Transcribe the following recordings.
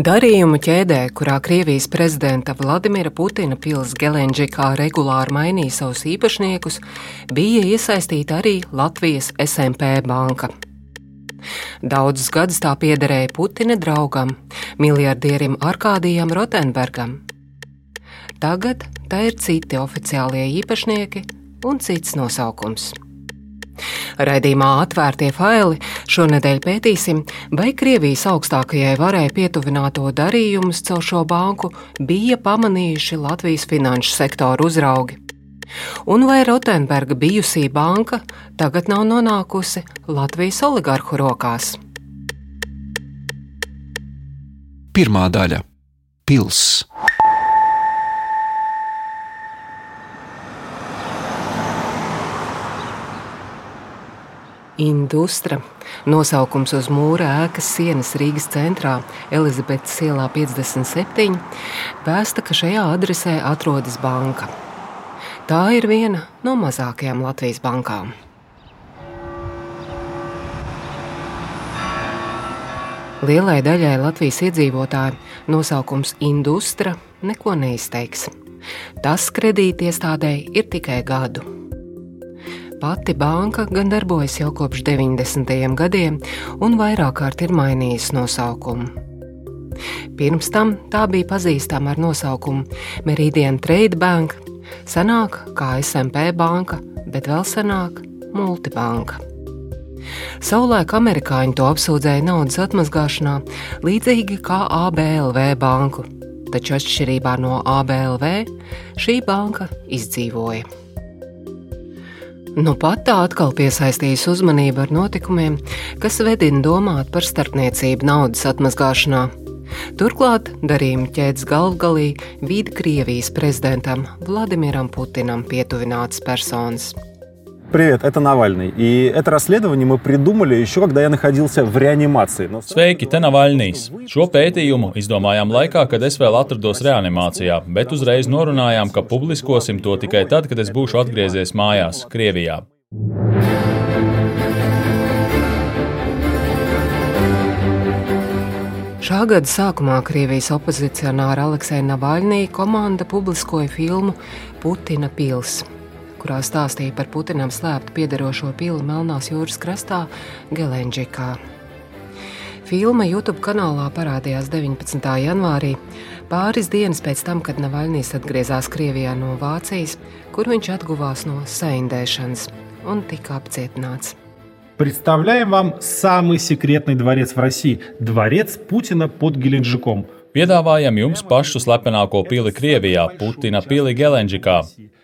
Darījumu ķēdē, kurā Krievijas prezidenta Vladimira Putina pils Gelenģikā regulāri mainīja savus īpašniekus, bija iesaistīta arī Latvijas SMP banka. Daudzus gadus tā piederēja Putina draugam, miljardierim Arkādijam Rotenbergam. Tagad tā ir citi oficiālie īpašnieki un cits nosaukums. Raidījumā atvērtie faili šonadēļ pētīsim, vai Krievijas augstākajai varai pietuvināto darījumus caur šo banku bija pamanījuši Latvijas finanšu sektoru uzraugi. Un vai Rotenberga bijusī banka tagad nav nonākusi Latvijas oligarhu rokās? Pirmā daļa - Pils. Industra nosaukums uz mūra ēkas sienas Rīgas centrā, Elizabetes ielā 57, vēsta, ka šajā adresē atrodas banka. Tā ir viena no mazākajām Latvijas bankām. Lielai daļai Latvijas iedzīvotāju nosaukums Industra neko neizteiks. Tas kredītiestādēji ir tikai gadu. Pati banka gan darbojas jau kopš 90. gadiem un vairāk kārt ir mainījusi nosaukumu. Pirms tam tā bija pazīstama ar nosaukumu Meridian Trade Bank, senāk kā SMP banka, bet vēl senāk Multibanka. Savulaik amerikāņi to apsūdzēja naudas atmazgāšanā, līdzīgi kā ABLV banku, taču atšķirībā no ABLV šī banka izdzīvoja. Nu pat tā atkal piesaistīs uzmanību ar notikumiem, kas vedina domāt par starpniecību naudas atmazgāšanā. Turklāt darījuma ķēdes galvgalī vīda Krievijas prezidentam Vladimiram Putinam pietuvinātas personas. Привет, это Навальный. И это расследование мы придумали еще, когда я находился в реанимации. Но... Sveiki, te Navaļnīs. Šo pētījumu izdomājām laikā, kad es vēl atrados reanimācijā, bet uzreiz norunājām, ka publiskosim to tikai tad, kad es būšu atgriezies mājās, Krievijā. Šā gada sākumā Krievijas opozicionāra Aleksēna Navaļnī komanda publiskoja filmu Putina pilsēta kurā stāstīja par Putinam slēptu piederošo pili Melnās jūras krastā, Gelenģikā. Filma YouTube kanālā parādījās 19. janvārī, pāris dienas pēc tam, kad Navaļnijas atgriezās Krievijā no Vācijas, kur viņš atguvās no saindēšanas un tika apcietināts. Представляем вам самый секретный дворец в России – дворец Путина под Геленджиком. Piedāvājam jums pašu slepenāko pili Krievijā, Putina pili Gelenģikā.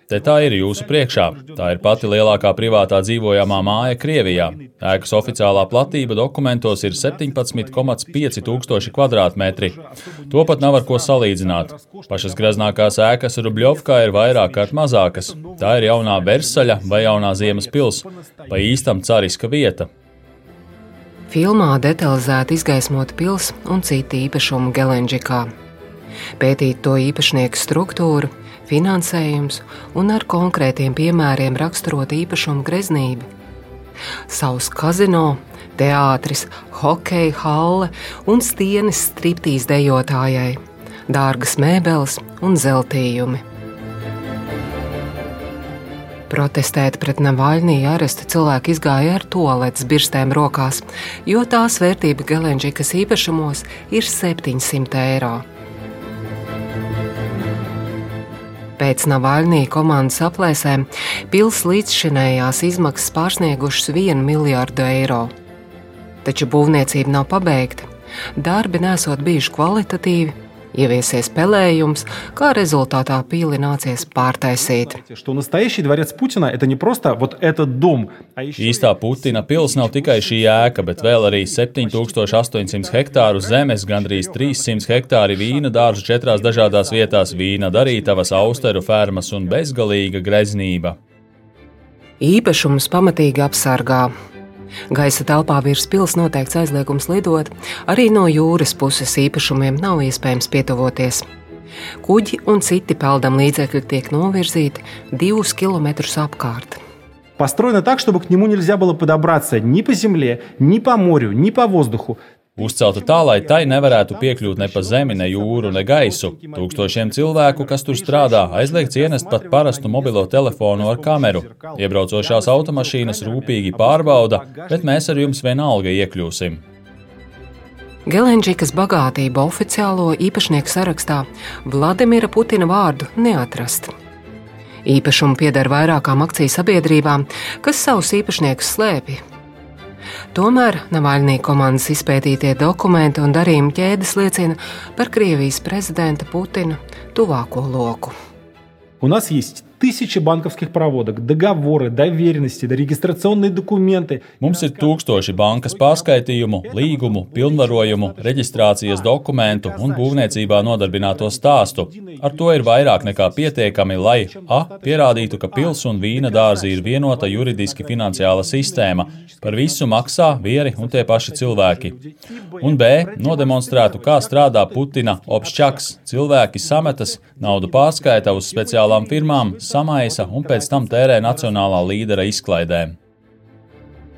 Te tā ir jūsu priekšā. Tā ir pati lielākā privātā dzīvojamā māja Krievijā. Ēkas oficiālā platība dokumentos ir 17,5 tūkstoši kvadrātmetri. To pat nav ar ko salīdzināt. Pašas graznākās ēkas Rubļovkā ir vairāk kārt mazākas. Tā ir jaunā Versaļa vai jaunā Ziemas pils, pa īstam cariska vieta. Filmā detalizēti izgaismota pils un citi īpašumi Gelenģikā. Pētīt to īpašnieku struktūru, finansējums un ar konkrētiem piemēriem raksturot īpašumu greznību. Savs kazino, teātris, hokeja halle un stienes striptīs dejotājai, dārgas mēbeles un zeltījumi. Protestēt pret Navaļniju arestu cilvēki izgāja ar toaletes birstēm rokās, jo tās vērtība Gelenģikas īpašumos ir 700 eiro. Pēc Navaļnija komandas aplēsēm pils līdzšinējās izmaksas pārsniegušas 1 miljārdu eiro. Taču būvniecība nav pabeigta, darbi nesot bijuši kvalitatīvi, ieviesies pelējums, kā rezultātā pīli nācies pārtaisīt. Īstā Putina pils nav tikai šī ēka, bet vēl arī 7800 hektāru zemes, gandrīz 300 hektāri vīna dārzu četrās dažādās vietās, vīna darītavas, austeru fermas un bezgalīga greznība. Īpašums pamatīgi apsargā, Gaisa telpā virs pils noteikts aizliegums lidot, arī no jūras puses īpašumiem nav iespējams pietuvoties. Kuģi un citi peldam līdzekļi tiek novirzīti divus kilometrus apkārt. Построено так, чтобы к нему нельзя было подобраться ни по земле, ни по морю, ни по воздуху. Uzcelta tā, lai tai nevarētu piekļūt ne pa zemi, ne jūru, ne gaisu. Tūkstošiem cilvēku, kas tur strādā, aizliegts ienest pat parastu mobilo telefonu ar kameru. Iebraucošās automašīnas rūpīgi pārbauda, bet mēs ar jums vienalga iekļūsim. Gelenģikas bagātība oficiālo īpašnieku sarakstā Vladimira Putina vārdu neatrast. Īpašumu pieder vairākām akciju sabiedrībām, kas savus īpašniekus slēpj. Tomēr Navaļnī komandas izpētītie dokumenti un darījuma ķēdes liecina par Krievijas prezidenta Putina tuvāko loku. У нас есть tысячи банковских проводок, договоры, доверенности, регистрационные документы. Mums ir tūkstoši bankas pārskaitījumu, līgumu, pilnvarojumu, reģistrācijas dokumentu un būvniecībā nodarbināto stāstu. Ar to ir vairāk nekā pietiekami, lai a. pierādītu, ka pils un vīna dārzi ir vienota juridiski finansiāla sistēma, par visu maksā vieri un tie paši cilvēki, un b. nodemonstrētu, kā strādā Putina obšķaks, cilvēki sametas, naudu pārskaita uz speciālām firmām, samaisa un pēc tam tērē nacionālā līdera izklaidēm.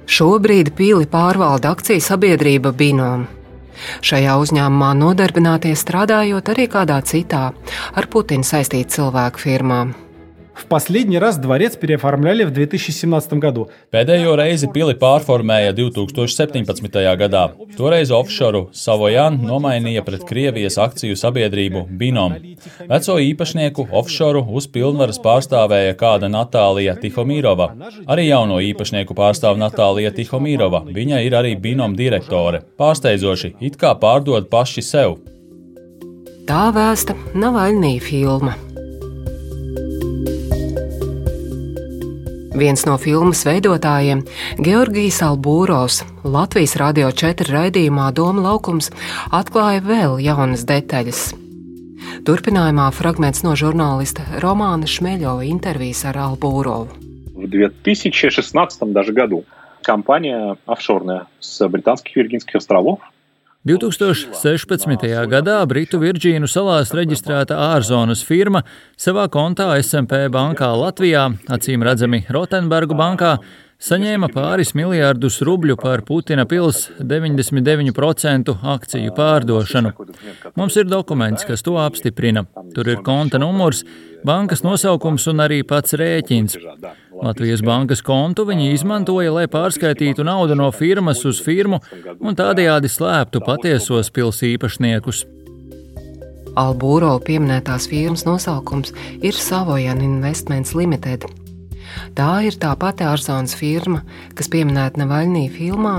Šobrīd pīli pārvalda akciju sabiedrība Binom. Šajā uzņēmumā nodarbinātie strādājot arī kādā citā ar Putinu saistītu cilvēku firmām. В последний раз дворец переоформляли в 2017 году. Pēdējo reizi pili pārformēja 2017. gadā. Toreiz offshore Savojan nomainīja pret Krievijas akciju sabiedrību Binom. Veco īpašnieku offshore uz pilnvaras pārstāvēja kāda Natālija Tihomīrova. Arī jauno īpašnieku pārstāv Natālija Tihomīrova. Viņa ir arī Binom direktore. Pārsteidzoši, it kā pārdod paši sev. Tā vēsta Navaļnī filma. Viens no filmas veidotājiem, Georgijs Albūros, Latvijas Radio 4 raidījumā Doma laukums atklāja vēl jaunas detaļas. Turpinājumā fragments no žurnālista Romāna Šmeļova intervijas ar Albūrovu. В 2016 даже году компания офшорная с Британских Виргинских островов 2016. gadā Britu Virģīnu salās reģistrēta ārzonas firma savā kontā SMP bankā Latvijā, acīm redzami Rotenbergu bankā, saņēma pāris miljārdus rubļu par Putina pils 99% akciju pārdošanu. Mums ir dokuments, kas to apstiprina. Tur ir konta numurs, bankas nosaukums un arī pats rēķins. Latvijas bankas kontu viņi izmantoja, lai pārskaitītu naudu no firmas uz firmu un tādējādi slēptu patiesos pils īpašniekus. Albūro pieminētās firmas nosaukums ir Savojan Investments Limited. Tā ir tā pati ārzonas firma, kas pieminēta Navaļnī filmā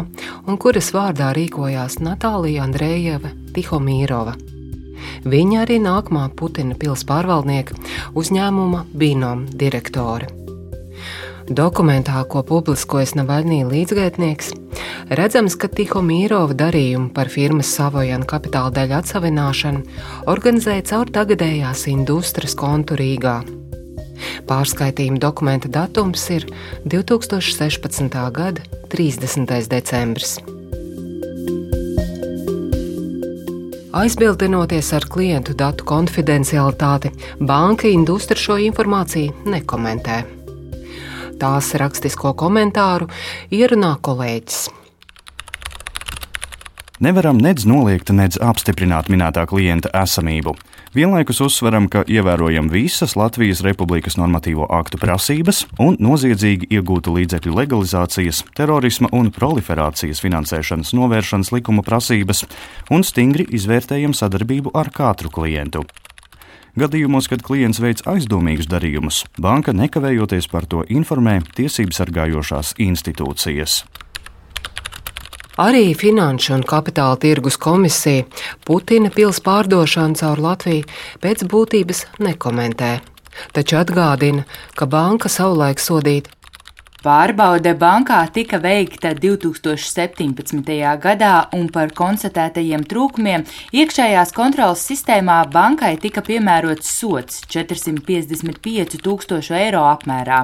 un kuras vārdā rīkojās Natālija Andrejeva Tihomīrova. Viņa arī nākamā Putina pils pārvaldnieka uzņēmuma Binom direktore. Dokumentā, ko publiskojas Navaļnī līdzgaitnieks, redzams, ka Tihomīrova darījumu par firmas Savojana kapitāla daļu atsavināšanu organizēja caur tagadējās industras kontu Rīgā. Pārskaitījuma dokumenta datums ir 2016. gada 30. decembris. Aizbildinoties ar klientu datu konfidencialitāti, banka industri šo informāciju nekomentē. Tās rakstisko komentāru ierunā kolēģis. Nevaram nedz noliegt, nedz apstiprināt minētā klienta esamību. Vienlaikus uzsveram, ka ievērojam visas Latvijas Republikas normatīvo aktu prasības un noziedzīgi iegūtu līdzekļu legalizācijas, terorisma un proliferācijas finansēšanas novēršanas likuma prasības un stingri izvērtējam sadarbību ar katru klientu. Gadījumos, kad klients veic aizdomīgus darījumus, banka nekavējoties par to informē tiesību sargājošās institūcijas. Arī Finanšu un Kapitāla tirgus komisija Putina pils pārdošanu caur Latviju pēc būtības nekomentē, taču atgādina, ka banka savulaik sodīta Pārbaude bankā tika veikta 2017. gadā, un par konstatētajiem trūkumiem iekšējās kontrolas sistēmā bankai tika piemērots sots 455 tūkstošu eiro apmērā.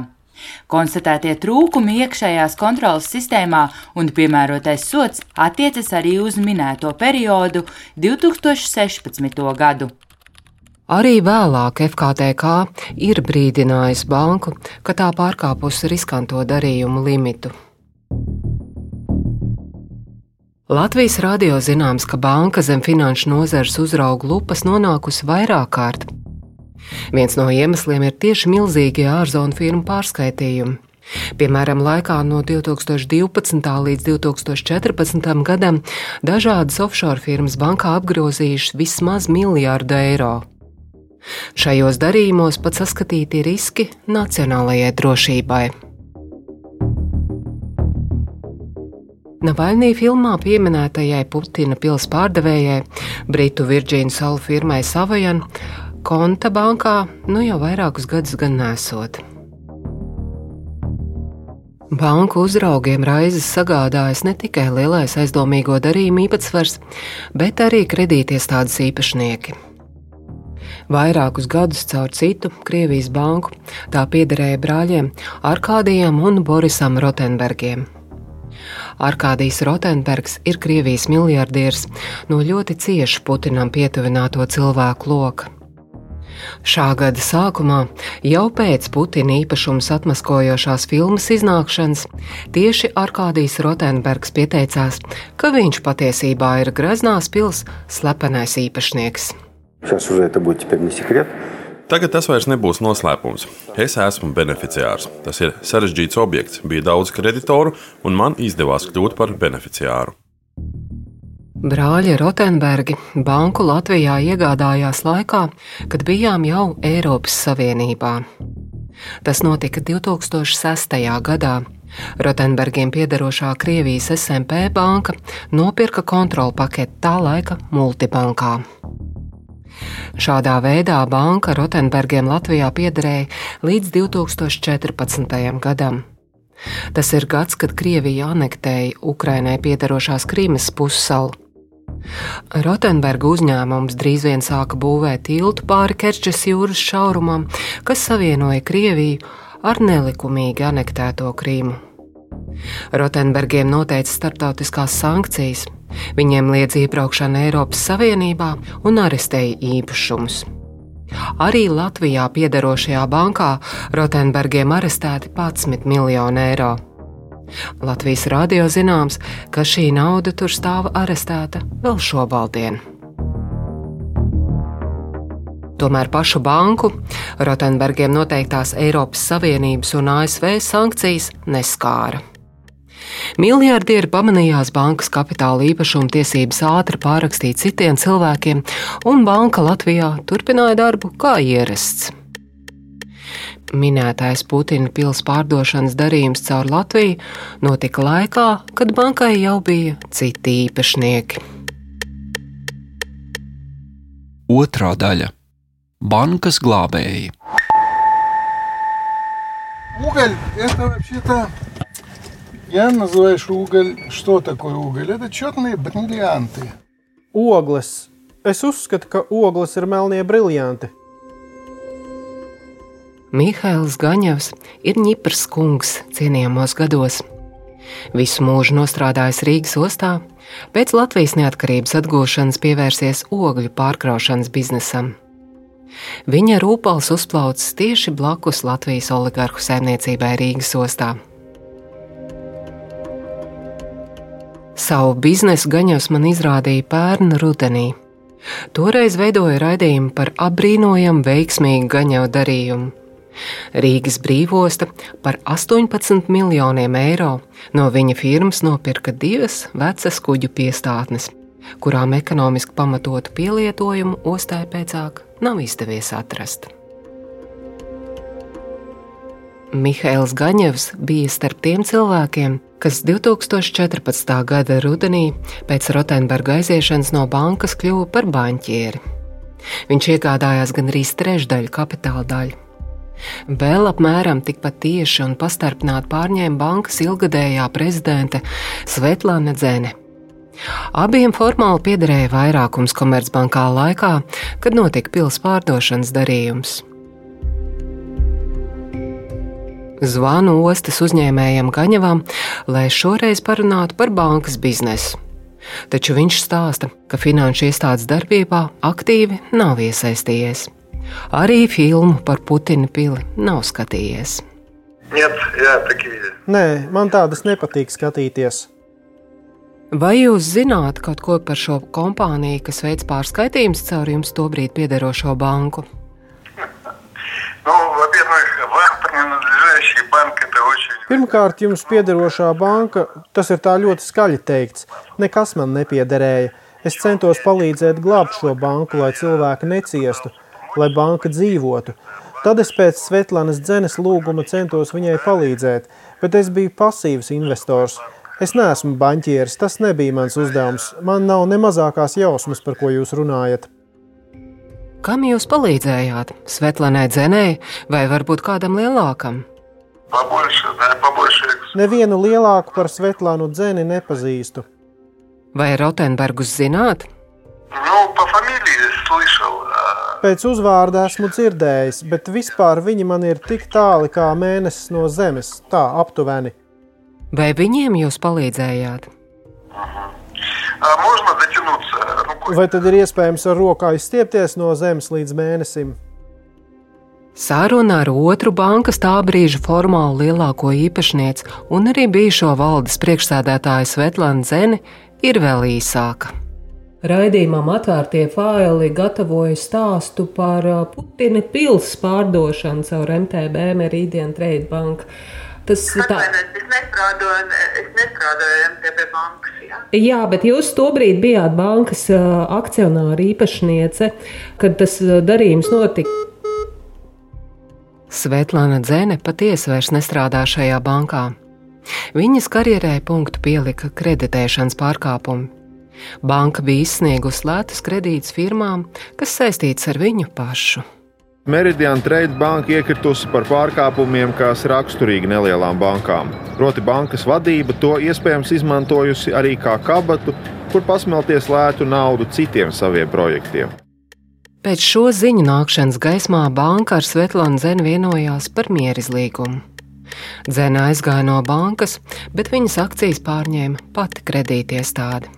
Konstatētie trūkumi iekšējās kontrolas sistēmā un piemērotais sots attiecas arī uz minēto periodu 2016. gadu. Arī vēlāk FKTK ir brīdinājis banku, ka tā pārkāpusi riskanto darījumu limitu. Latvijas radio zināms, ka banka zem finanšu nozares uzrauga lupas nonākusi vairāk kārt. Viens no iemesliem ir tieši milzīgie ārzonu firmu pārskaitījumi. Piemēram, laikā no 2012. līdz 2014. gadam dažādas offshore firmas bankā apgrozījušas vismaz miljārdu eiro. Šajos darījumos pat saskatīti riski nacionālajai drošībai. Navaļnī filmā pieminētajai Putina pilsētas pārdevējai, Britu Virģīnu salu firmai Savajan, konta bankā nu jau vairākus gadus gan nesot. Banku uzraugiem raizes sagādājas ne tikai lielais aizdomīgo darījumu īpatsvars, bet arī kredītiestādes īpašnieki. Vairākus gadus caur citu Krievijas banku tā piederēja brāļiem Arkādijam un Borisam Rotenbergiem. Arkādijs Rotenbergs ir Krievijas miljardieris no ļoti cieši Putinam pietuvināto cilvēku loka. Šā gada sākumā, jau pēc Putina īpašums atmaskojošās filmas iznākšanas, tieši Arkādijs Rotenbergs pieteicās, ka viņš patiesībā ir Graznās pils slepenais īpašnieks. Сейчас уже это будет теперь не секрет. Tagad tas vairs nebūs noslēpums. Es esmu beneficiārs. Tas ir sarežģīts objekts, bija daudz kreditoru, un man izdevās kļūt par beneficiāru. Brāļi Rotenbergi banku Latvijā iegādājās laikā, kad bijām jau Eiropas Savienībā. Tas notika 2006. gadā. Rotenbergiem piederošā Krievijas SMP banka nopirka kontrolu paketi tā laika multibankā. Šādā veidā banka Rotenbergiem Latvijā piederēja līdz 2014. gadam. Tas ir gads, kad Krievija anektēja Ukrainai piederošās Krīmas pussalu. Rotenberga uzņēmums drīz vien sāka būvēt tiltu pāri Kerčes jūras šaurumam, kas savienoja Krieviju ar nelikumīgi anektēto Krīmu. Rotenbergiem noteica starptautiskās sankcijas, Viņiem liedz iebraukšanu Eiropas Savienībā un arestēja īpašumus. Arī Latvijā piederošajā bankā Rotenbergiem arestēti 11 miljoni eiro. Latvijas radio zināms, ka šī nauda tur stāv arestēta vēl šobaldien. Tomēr pašu banku Rotenbergiem noteiktās Eiropas Savienības un ASV sankcijas neskāra. Miljardieri pamanījās bankas kapitāla īpašuma tiesības ātri pārrakstīt citiem cilvēkiem, un banka Latvijā turpināja darbu kā ierasts. Minētais Putina pils pārdošanas darījums caur Latviju notika laikā, kad bankai jau bija citi īpašnieki. Otra daļa - Bankas glābēji. Уголь – это вообще-то Я называешь уголь... Что такое уголь? Это четные бриллианты. Ogles. Es uzskatu, ka ogles ir melnie briljanti. Mihails Gaņevs ir ņiprs kungs cienījamos gados. Visu mūžu nostrādājis Rīgas ostā, pēc Latvijas neatkarības atgūšanas pievērsies ogļu pārkraušanas biznesam. Viņa rūpals uzplaucis tieši blakus Latvijas oligarhu saimniecībai Rīgas ostā. Savu biznesu gaņos man izrādīja pērn rudenī. Toreiz veidoja raidījumu par apbrīnojamu veiksmīgu gaņu darījumu. Rīgas brīvosta par 18 miljoniem eiro no viņa firmas nopirka divas vecas kuģu piestātnes, kurām ekonomiski pamatotu pielietojumu ostai pēcāk nav izdevies atrast. Mihails Gaņevs bija starp tiem cilvēkiem, kas 2014. gada rudenī pēc Rotenberga aiziešanas no bankas kļuva par banķieri. Viņš iegādājās gandrīz trešdaļu kapitāla daļu. Vēl apmēram tikpat tieši un pastarpināti pārņēma bankas ilgadējā prezidente Svetlana Dzene. Abiem formāli piederēja vairākums Komercbankā laikā, kad notika pils pārdošanas darījums. Zvanu ostas uzņēmējam Gaņevam, lai šoreiz parunātu par bankas biznesu. Taču viņš stāsta, ka finanšu iestādes darbībā aktīvi nav iesaistījies. Arī filmu par Putina pili nav skatījies. Нет, я такие. Nē, man tādas nepatīk skatīties. Vai jūs zināt kaut ko par šo kompāniju, kas veids pārskaitījumus caur jums tobrīd piederošo banku? Ну, во-первых, вам принадлежащий банк это очень... Pirmkārt, jums piederošā banka, tas ir tā ļoti skaļi teikts, nekas man nepiederēja. Es centos palīdzēt glābt šo banku, lai cilvēki neciestu, lai banka dzīvotu. Tad es pēc Svetlanas dzenes lūguma centos viņai palīdzēt, bet es biju pasīvs investors. Es neesmu baņķieris, tas nebija mans uzdevums. Man nav ne mazākās jausmas, par ko jūs runājat. Kam jūs palīdzējāt? Svetlanai dzenēji vai varbūt kādam lielākam? Paboļša, ne, paboļšieks. Nevienu lielāku par Svetlānu dzeni nepazīstu. Vai Rotenbergus zināt? Nu, pa familijas slišal pēc uzvārda esmu dzirdējis, bet vispār viņi man ir tik tāli kā mēnesis no zemes, tā aptuveni. Vai viņiem jūs palīdzējāt? Vai tad ir iespējams ar rokā izstiepties no zemes līdz mēnesim? Saruna ar otru bankas tā brīža formālu lielāko īpašnieci un arī bijušo valdes priekšsēdētāju Svetlānu Zeni ir vēl īsāka. Raidījumam atvērtie faili gatavoja stāstu par ā, Putina pilsētas pārdošanu caur MTB Meridian Trade Bank. Tas ir tā. Es nestrādāju, es nestrādāju MTB bankas. Jā. Jā, bet jūs tobrīd bijāt bankas ā, akcionāra īpašniece, kad tas ā, darījums notika. Svetlana Dzene patiesi vairs nestrādā šajā bankā. Viņas karjerē punktu pielika kreditēšanas pārkāpumi. Banka bija izsniegusi lētus kredītus firmām, kas saistītas ar viņu pašu. Meridian Trade Bank iekritusi par pārkāpumiem, kas raksturīgi nelielām bankām. Proti, bankas vadība to iespējams izmantojusi arī kā kabatu, kur pasmelties lētu naudu citiem saviem projektiem. Pēc šo ziņu nākšanas gaismā banka ar Svetlānu Zenu vienojās par mierizlīgumu. Zena aizgāja no bankas, bet viņas akcijas pārņēma pati kredītiestāde.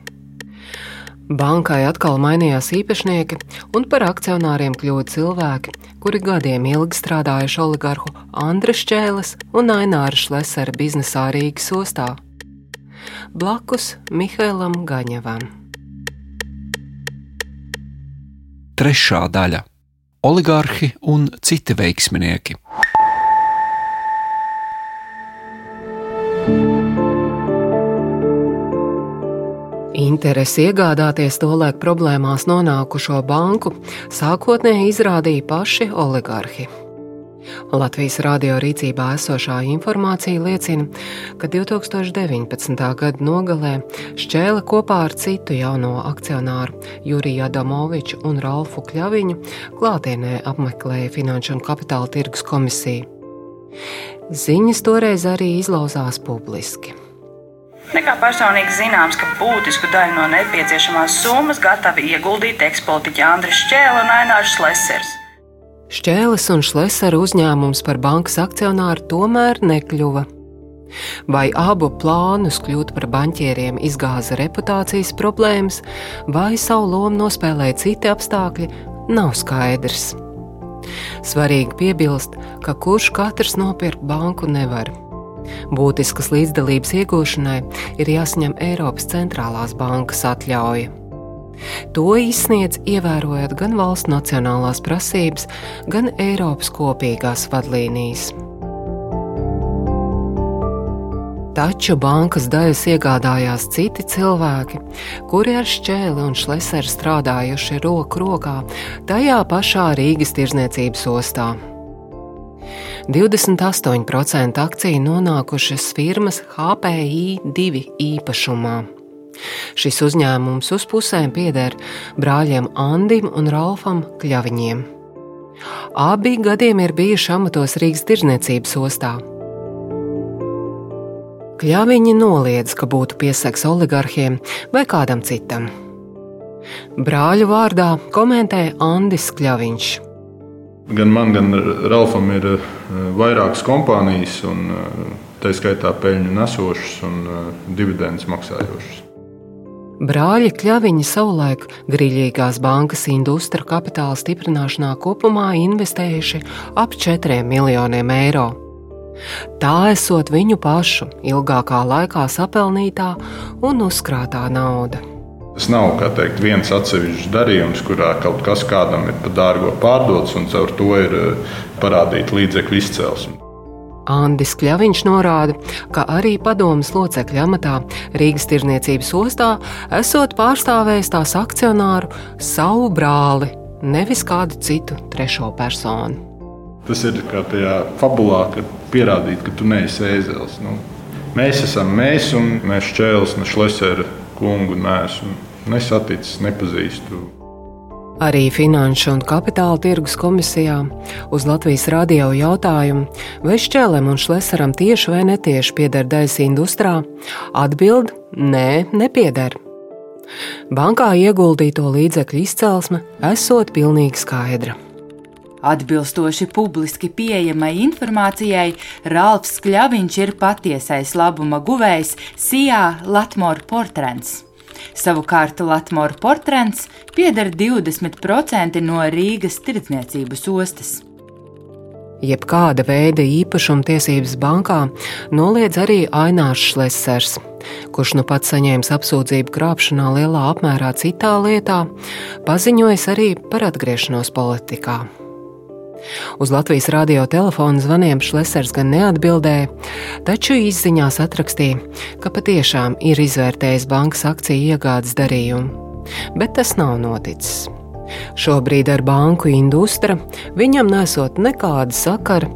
Bankai atkal mainījās īpašnieki, un par akcionāriem kļuva cilvēki, kuri gadiem ilgi strādājuši oligarhu Andris Čēles un Aināra Šlesera biznesā Rīgas ostā. Blakus Mihailam Gaņevam. Trešā daļa - Oligarhi un citi veiksminieki. Interesi iegādāties tolaik problēmās nonākušo banku sākotnēji izrādīja paši oligarhi. Latvijas radio rīcībā esošā informācija liecina, ka 2019. gada nogalē Šķēle kopā ar citu jauno akcionāru Juriju Adamoviču un Ralfu Kļaviņu klātienē apmeklēja Finanšu un Kapitāla tirgus komisiju. Ziņas toreiz arī izlauzās publiski. Nekā personīgi zināms, ka būtisku daļu no nepieciešamās summas gatavi ieguldīt ekspolitiķi Andris Čēle un Ainārs Lesers. Šķēles un Šlesera uzņēmums par bankas akcionāru tomēr nekļuva. Vai abu plānus kļūt par banķieriem izgāza reputācijas problēmas, vai savu lomu nospēlēja citi apstākļi, nav skaidrs. Svarīgi piebilst, ka kurš katrs nopirkt banku nevar. Būtiskas līdzdalības iegūšanai ir jāsaņem Eiropas centrālās bankas atļauja. To izsniedz ievērojot gan valsts nacionālās prasības, gan Eiropas kopīgās vadlīnijas. Taču bankas daļas iegādājās citi cilvēki, kuri ar šķēli un šleseru strādājuši roku rokā tajā pašā Rīgas tirzniecības ostā. 28% akciju nonākušas firmas HPI 2 īpašumā. Šis uzņēmums uz pusēm pieder brāļiem Andim un Ralfam Kļaviņiem. Abi gadiem ir bijuši amatos Rīgas tirzniecības ostā. Kļaviņi noliedz, ka būtu piesaks oligarhiem vai kādam citam. Brāļu vārdā komentē Andis Kļaviņš. Gan man, gan Ralfam ir eh, vairākas kompānijas, un eh, tā skaitā peļņu nesošas un eh, dividendus maksājošas. Brāļi Kļaviņi savulaik grīļīgās bankas industru kapitāla stiprināšanā kopumā investējuši ap 4 miljoniem eiro. Tā esot viņu pašu ilgākā laikā sapelnītā un uzkrātā nauda. Tas nav teikt, viens atsevišķs darījums, kurā kaut kas kādam ir par dārgo pārdots, un caur to ir eh, parādīta līdzekļu izcelsme. Andris Kļaviņš norāda, ka arī padomas locekļa amatā Rīgas tirniecības ostā esot pārstāvējis tās akcionāru savu brāli, nevis kādu citu trešo personu. Tas ir kā tajā fabulā, kad pierādīt, ka tu neesi ēzelis. Nu, mēs esam mēs, un mēs šķēlis, ne šleseri kungu neesmu nesaticis, nepazīstu. Arī Finanšu un Kapitāla tirgus komisijā uz Latvijas radio jautājumu, vai Šķēlēm un Šlesaram tieši vai netieši pieder daļas industrā, atbild - nē, nepieder. Bankā ieguldīto līdzekļu izcelsme esot pilnīgi skaidra. Atbilstoši publiski pieejamai informācijai, Ralfs Kļaviņš ir patiesais labuma guvējs Sijā Latmora portrens. Savukārt Latvijas portrets pieder 20% no Rīgas tirdzniecības ostas. Jebkāda veida īpašumtiesības bankā noliedz arī Ainārs Šlesers, kurš nu pats saņēmis apsūdzību krāpšanā lielā apmērā citā lietā, paziņojis arī par atgriešanos politikā. Uz Latvijas radio telefona zvaniem Šlesers gan neatbildēja, taču izziņās atrakstīja, ka patiešām ir izvērtējis bankas akciju iegādes darījumu, bet tas nav noticis. Šobrīd ar banku industri viņam nesot nekāda sakara,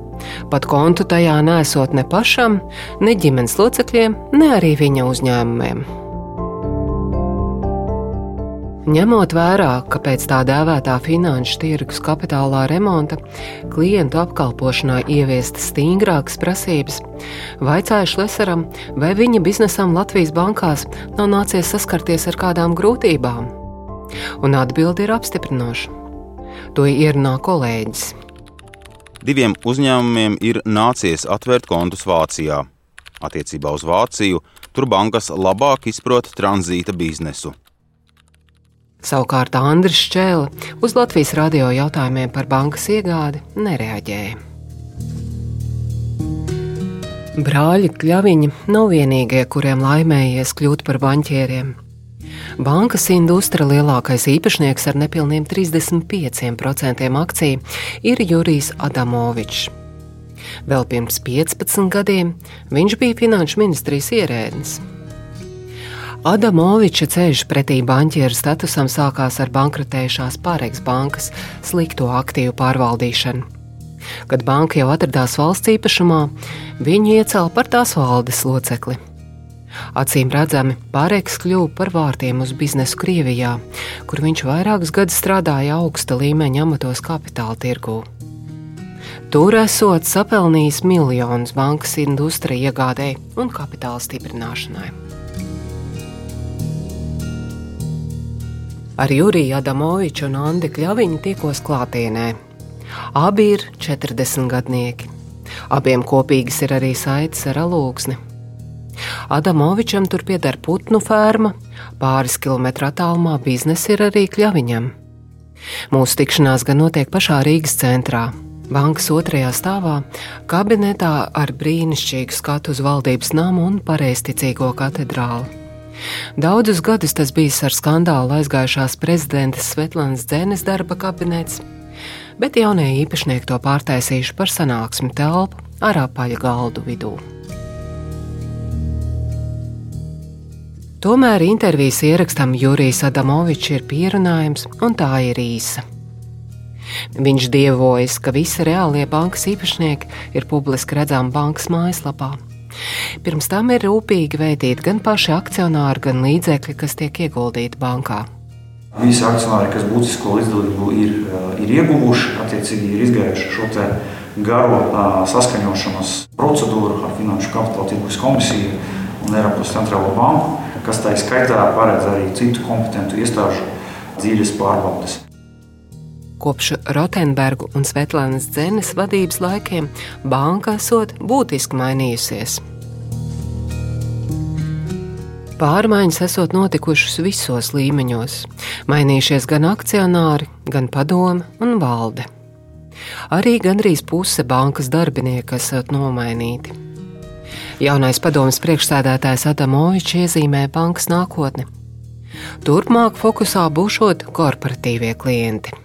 pat kontu tajā nesot ne pašam, ne ģimenes locekļiem, ne arī viņa uzņēmumiem. Ņemot vērā, ka pēc tā dēvētā finanšu tirgus kapitālā remonta klientu apkalpošanā ieviestas stingrākas prasības, vaicāju Šlesaram, vai viņa biznesam Latvijas bankās nav nācies saskarties ar kādām grūtībām. Un atbildi ir apstiprinoša. To ierunā kolēģis. Diviem uzņēmumiem ir nācies atvērt kontus Vācijā. Attiecībā uz Vāciju tur bankas labāk izprot tranzīta biznesu. Savukārt Andris Čēle uz Latvijas radio jautājumiem par bankas iegādi nereaģēja. Brāļi Kļaviņi nav vienīgie, kuriem laimējies kļūt par banķieriem. Bankas industra lielākais īpašnieks ar nepilniem 35% akciju ir Jurijs Adamovičs. Vēl pirms 15 gadiem viņš bija finanšu ministrijas ierēdnis. Adamoviča ceļš pretī banķieru statusam sākās ar bankrotējušās Pāreiks bankas slikto aktīvu pārvaldīšanu. Kad banka jau atradās valsts īpašumā, viņu iecēla par tās valdes locekli. Acīm redzami, Pāreiks kļuva par vārtiem uz biznesu Krievijā, kur viņš vairākus gadus strādāja augsta līmeņa amatos kapitāla tirgū. Tur esot sapelnījis miljonus bankas industrija iegādēji un kapitāla stiprināšanai. Ar Juriju Adamoviču un Andi Kļaviņu tikos klātienē. Abi ir 40 gadnieki. Abiem kopīgas ir arī saites ar alūksni. Adamovičam tur pieder putnu ferma, pāris kilometru attālumā biznesa ir arī Kļaviņam. Mūsu tikšanās gan notiek pašā Rīgas centrā, bankas otrajā stāvā, kabinetā ar brīnišķīgu skatu uz valdības namu un pareizticīgo katedrāli. Daudzus gadus tas bijis ar skandālu aizgājušās prezidentes Svetlanas Dzēnes darba kabinets, bet jaunie īpašnieki to pārtaisījuši par sanāksmi telpu ar apaļu galdu vidū. Tomēr intervijas ierakstam Jurijs Adamovičs ir pierunājums, un tā ir īsa. Viņš dievojas, ka visi reālie bankas īpašnieki ir publiski redzami bankas mājaslapā. Pirms tam ir rūpīgi veidīti gan paši akcionāri, gan līdzekļi, kas tiek ieguldīti bankā. Visi akcionāri, kas būtisko līdzdalību ir, eh, ir ieguvuši, attiecīgi ir izgājuši šo garo eh, saskaņošanas procedūru ar Finanšu kapitāla tirgus komisiju un Eiropas centrālo banku, kas tā skaitā paredz arī citu kompetentu iestāžu dzīves pārbaudes. Kopš Rotenbergu un Svetlānas Dzenes vadības laikiem banka esot būtiski mainījusies. Pārmaiņas esot notikušas visos līmeņos, mainījušies gan akcionāri, gan padome un valde. Arī gandrīz puse bankas darbinieku esat nomainīti. Jaunais padomas priekšsēdētājs Adamovičs iezīmē bankas nākotni. Turpmāk fokusā būšot korporatīvie klienti.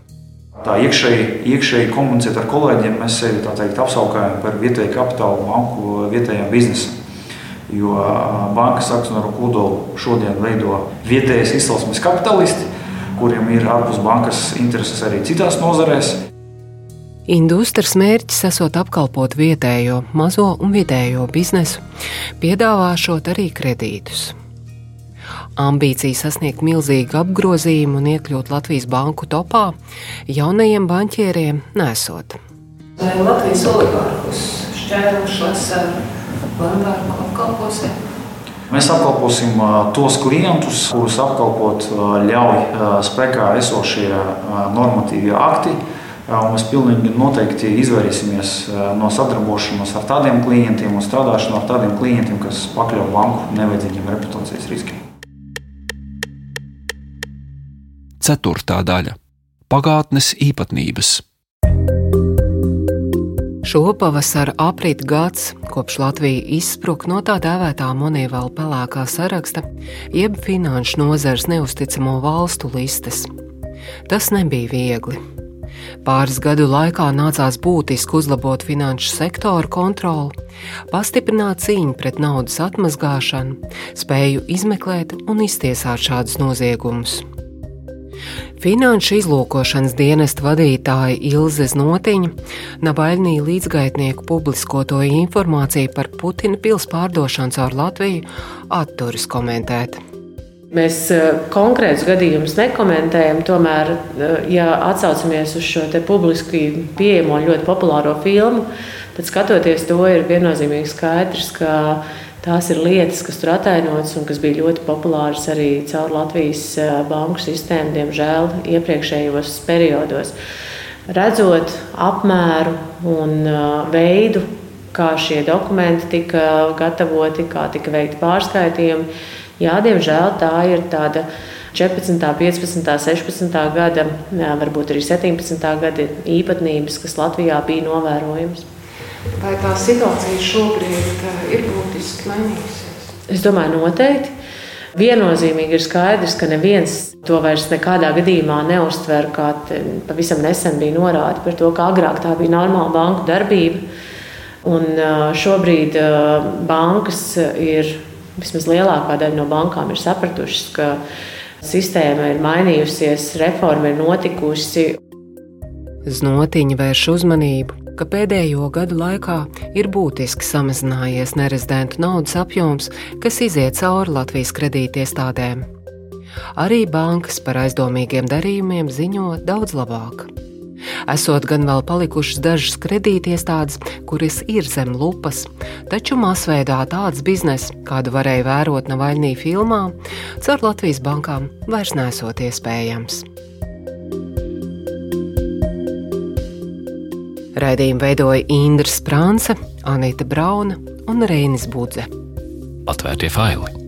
Tā iekšēji, iekšēji komunicēt ar kolēģiem, mēs sevi teikt, apsaukājam par vietēju kapitālu banku vietējiem biznesam. Jo bankas akcionāru kodolu šodien veido vietējais izcelsmes kapitalisti, kuriem ir ārpus bankas intereses arī citās nozarēs. Industras mērķis esot apkalpot vietējo, mazo un vidējo biznesu, piedāvāšot arī kredītus. Ambīcija sasniegt milzīgu apgrozījumu un iekļūt Latvijas banku topā jaunajiem banķieriem nesot. Latvijas oligārhus šķērušas ar banku apkalposim? Mēs apkalposim tos klientus, kurus apkalpot ļauj spēkā esošie normatīvie akti Un mēs pilnīgi noteikti izvairīsimies no sadarbošanās ar tādiem klientiem un strādāšanu ar tādiem klientiem, kas pakļauj banku nevajadzīgiem reputācijas riskiem. Ceturtā daļa - pagātnes īpatnības. Šopavasar aprit gads, kopš Latvija izspruka no tā dēvētā monētāla pelēkā saraksta, jeb finanšu nozares neusticamo valstu listes. Tas nebija viegli. Pāris gadu laikā nācās būtiski uzlabot finanšu sektoru kontroli, pastiprināt cīņu pret naudas atmazgāšanu, spēju izmeklēt un iztiesāt šādus noziegumus. Finanšu izlūkošanas dienesta vadītāja Ilze Znotiņa Nabaļnī līdzgaitnieku publiskoto informāciju par Putina pils pārdošanu caur Latviju atturas komentēt. Mēs eh, konkrētus gadījumus nekomentējam, tomēr, eh, ja atsaucamies uz šo publiski pieejamo ļoti populāro filmu, tad skatoties to, ir viennozīmīgi skaidrs, ka tās ir lietas, kas tur atainotas un kas bija ļoti populāras arī caur Latvijas eh, banku sistēmu, diemžēl, iepriekšējos periodos. Redzot apmēru un veidu, kā šie dokumenti tika gatavoti, kā tika veikti pārskaitījumi Jā, diemžēl tā ir tāda 14, 15, 16 gada, varbūt arī 17 gada īpatnības, kas Latvijā bija novērojamas. Vai tā situācija šobrīd ir būtiski mainījusies? Es domāju, noteikti. Viennozīmīgi ir skaidrs, ka neviens to vairs nekādā gadījumā neuztver, kā pavisam nesen bija norāde par to, ka agrāk tā bija normāla banku darbība. Un šobrīd bankas ir vismaz lielākā daļa no bankām ir sapratušas, ka sistēma ir mainījusies, reforma ir notikusi. Znotiņa vērš uzmanību, ka pēdējo gadu laikā ir būtiski samazinājies nerezidentu naudas apjoms, kas iziet cauri Latvijas kredītiestādēm. Arī bankas par aizdomīgiem darījumiem ziņo daudz labāk. Esot gan vēl palikušas dažas kredītiestādes, kuras ir zem lupas, taču masveidā tāds bizness, kādu varēja vērot Navaļnī filmā, caur Latvijas bankām vairs nesot iespējams. Raidījumu veidoja Indra Sprānce, Anita Brauna un Reinis Budze. Atvērtie faili!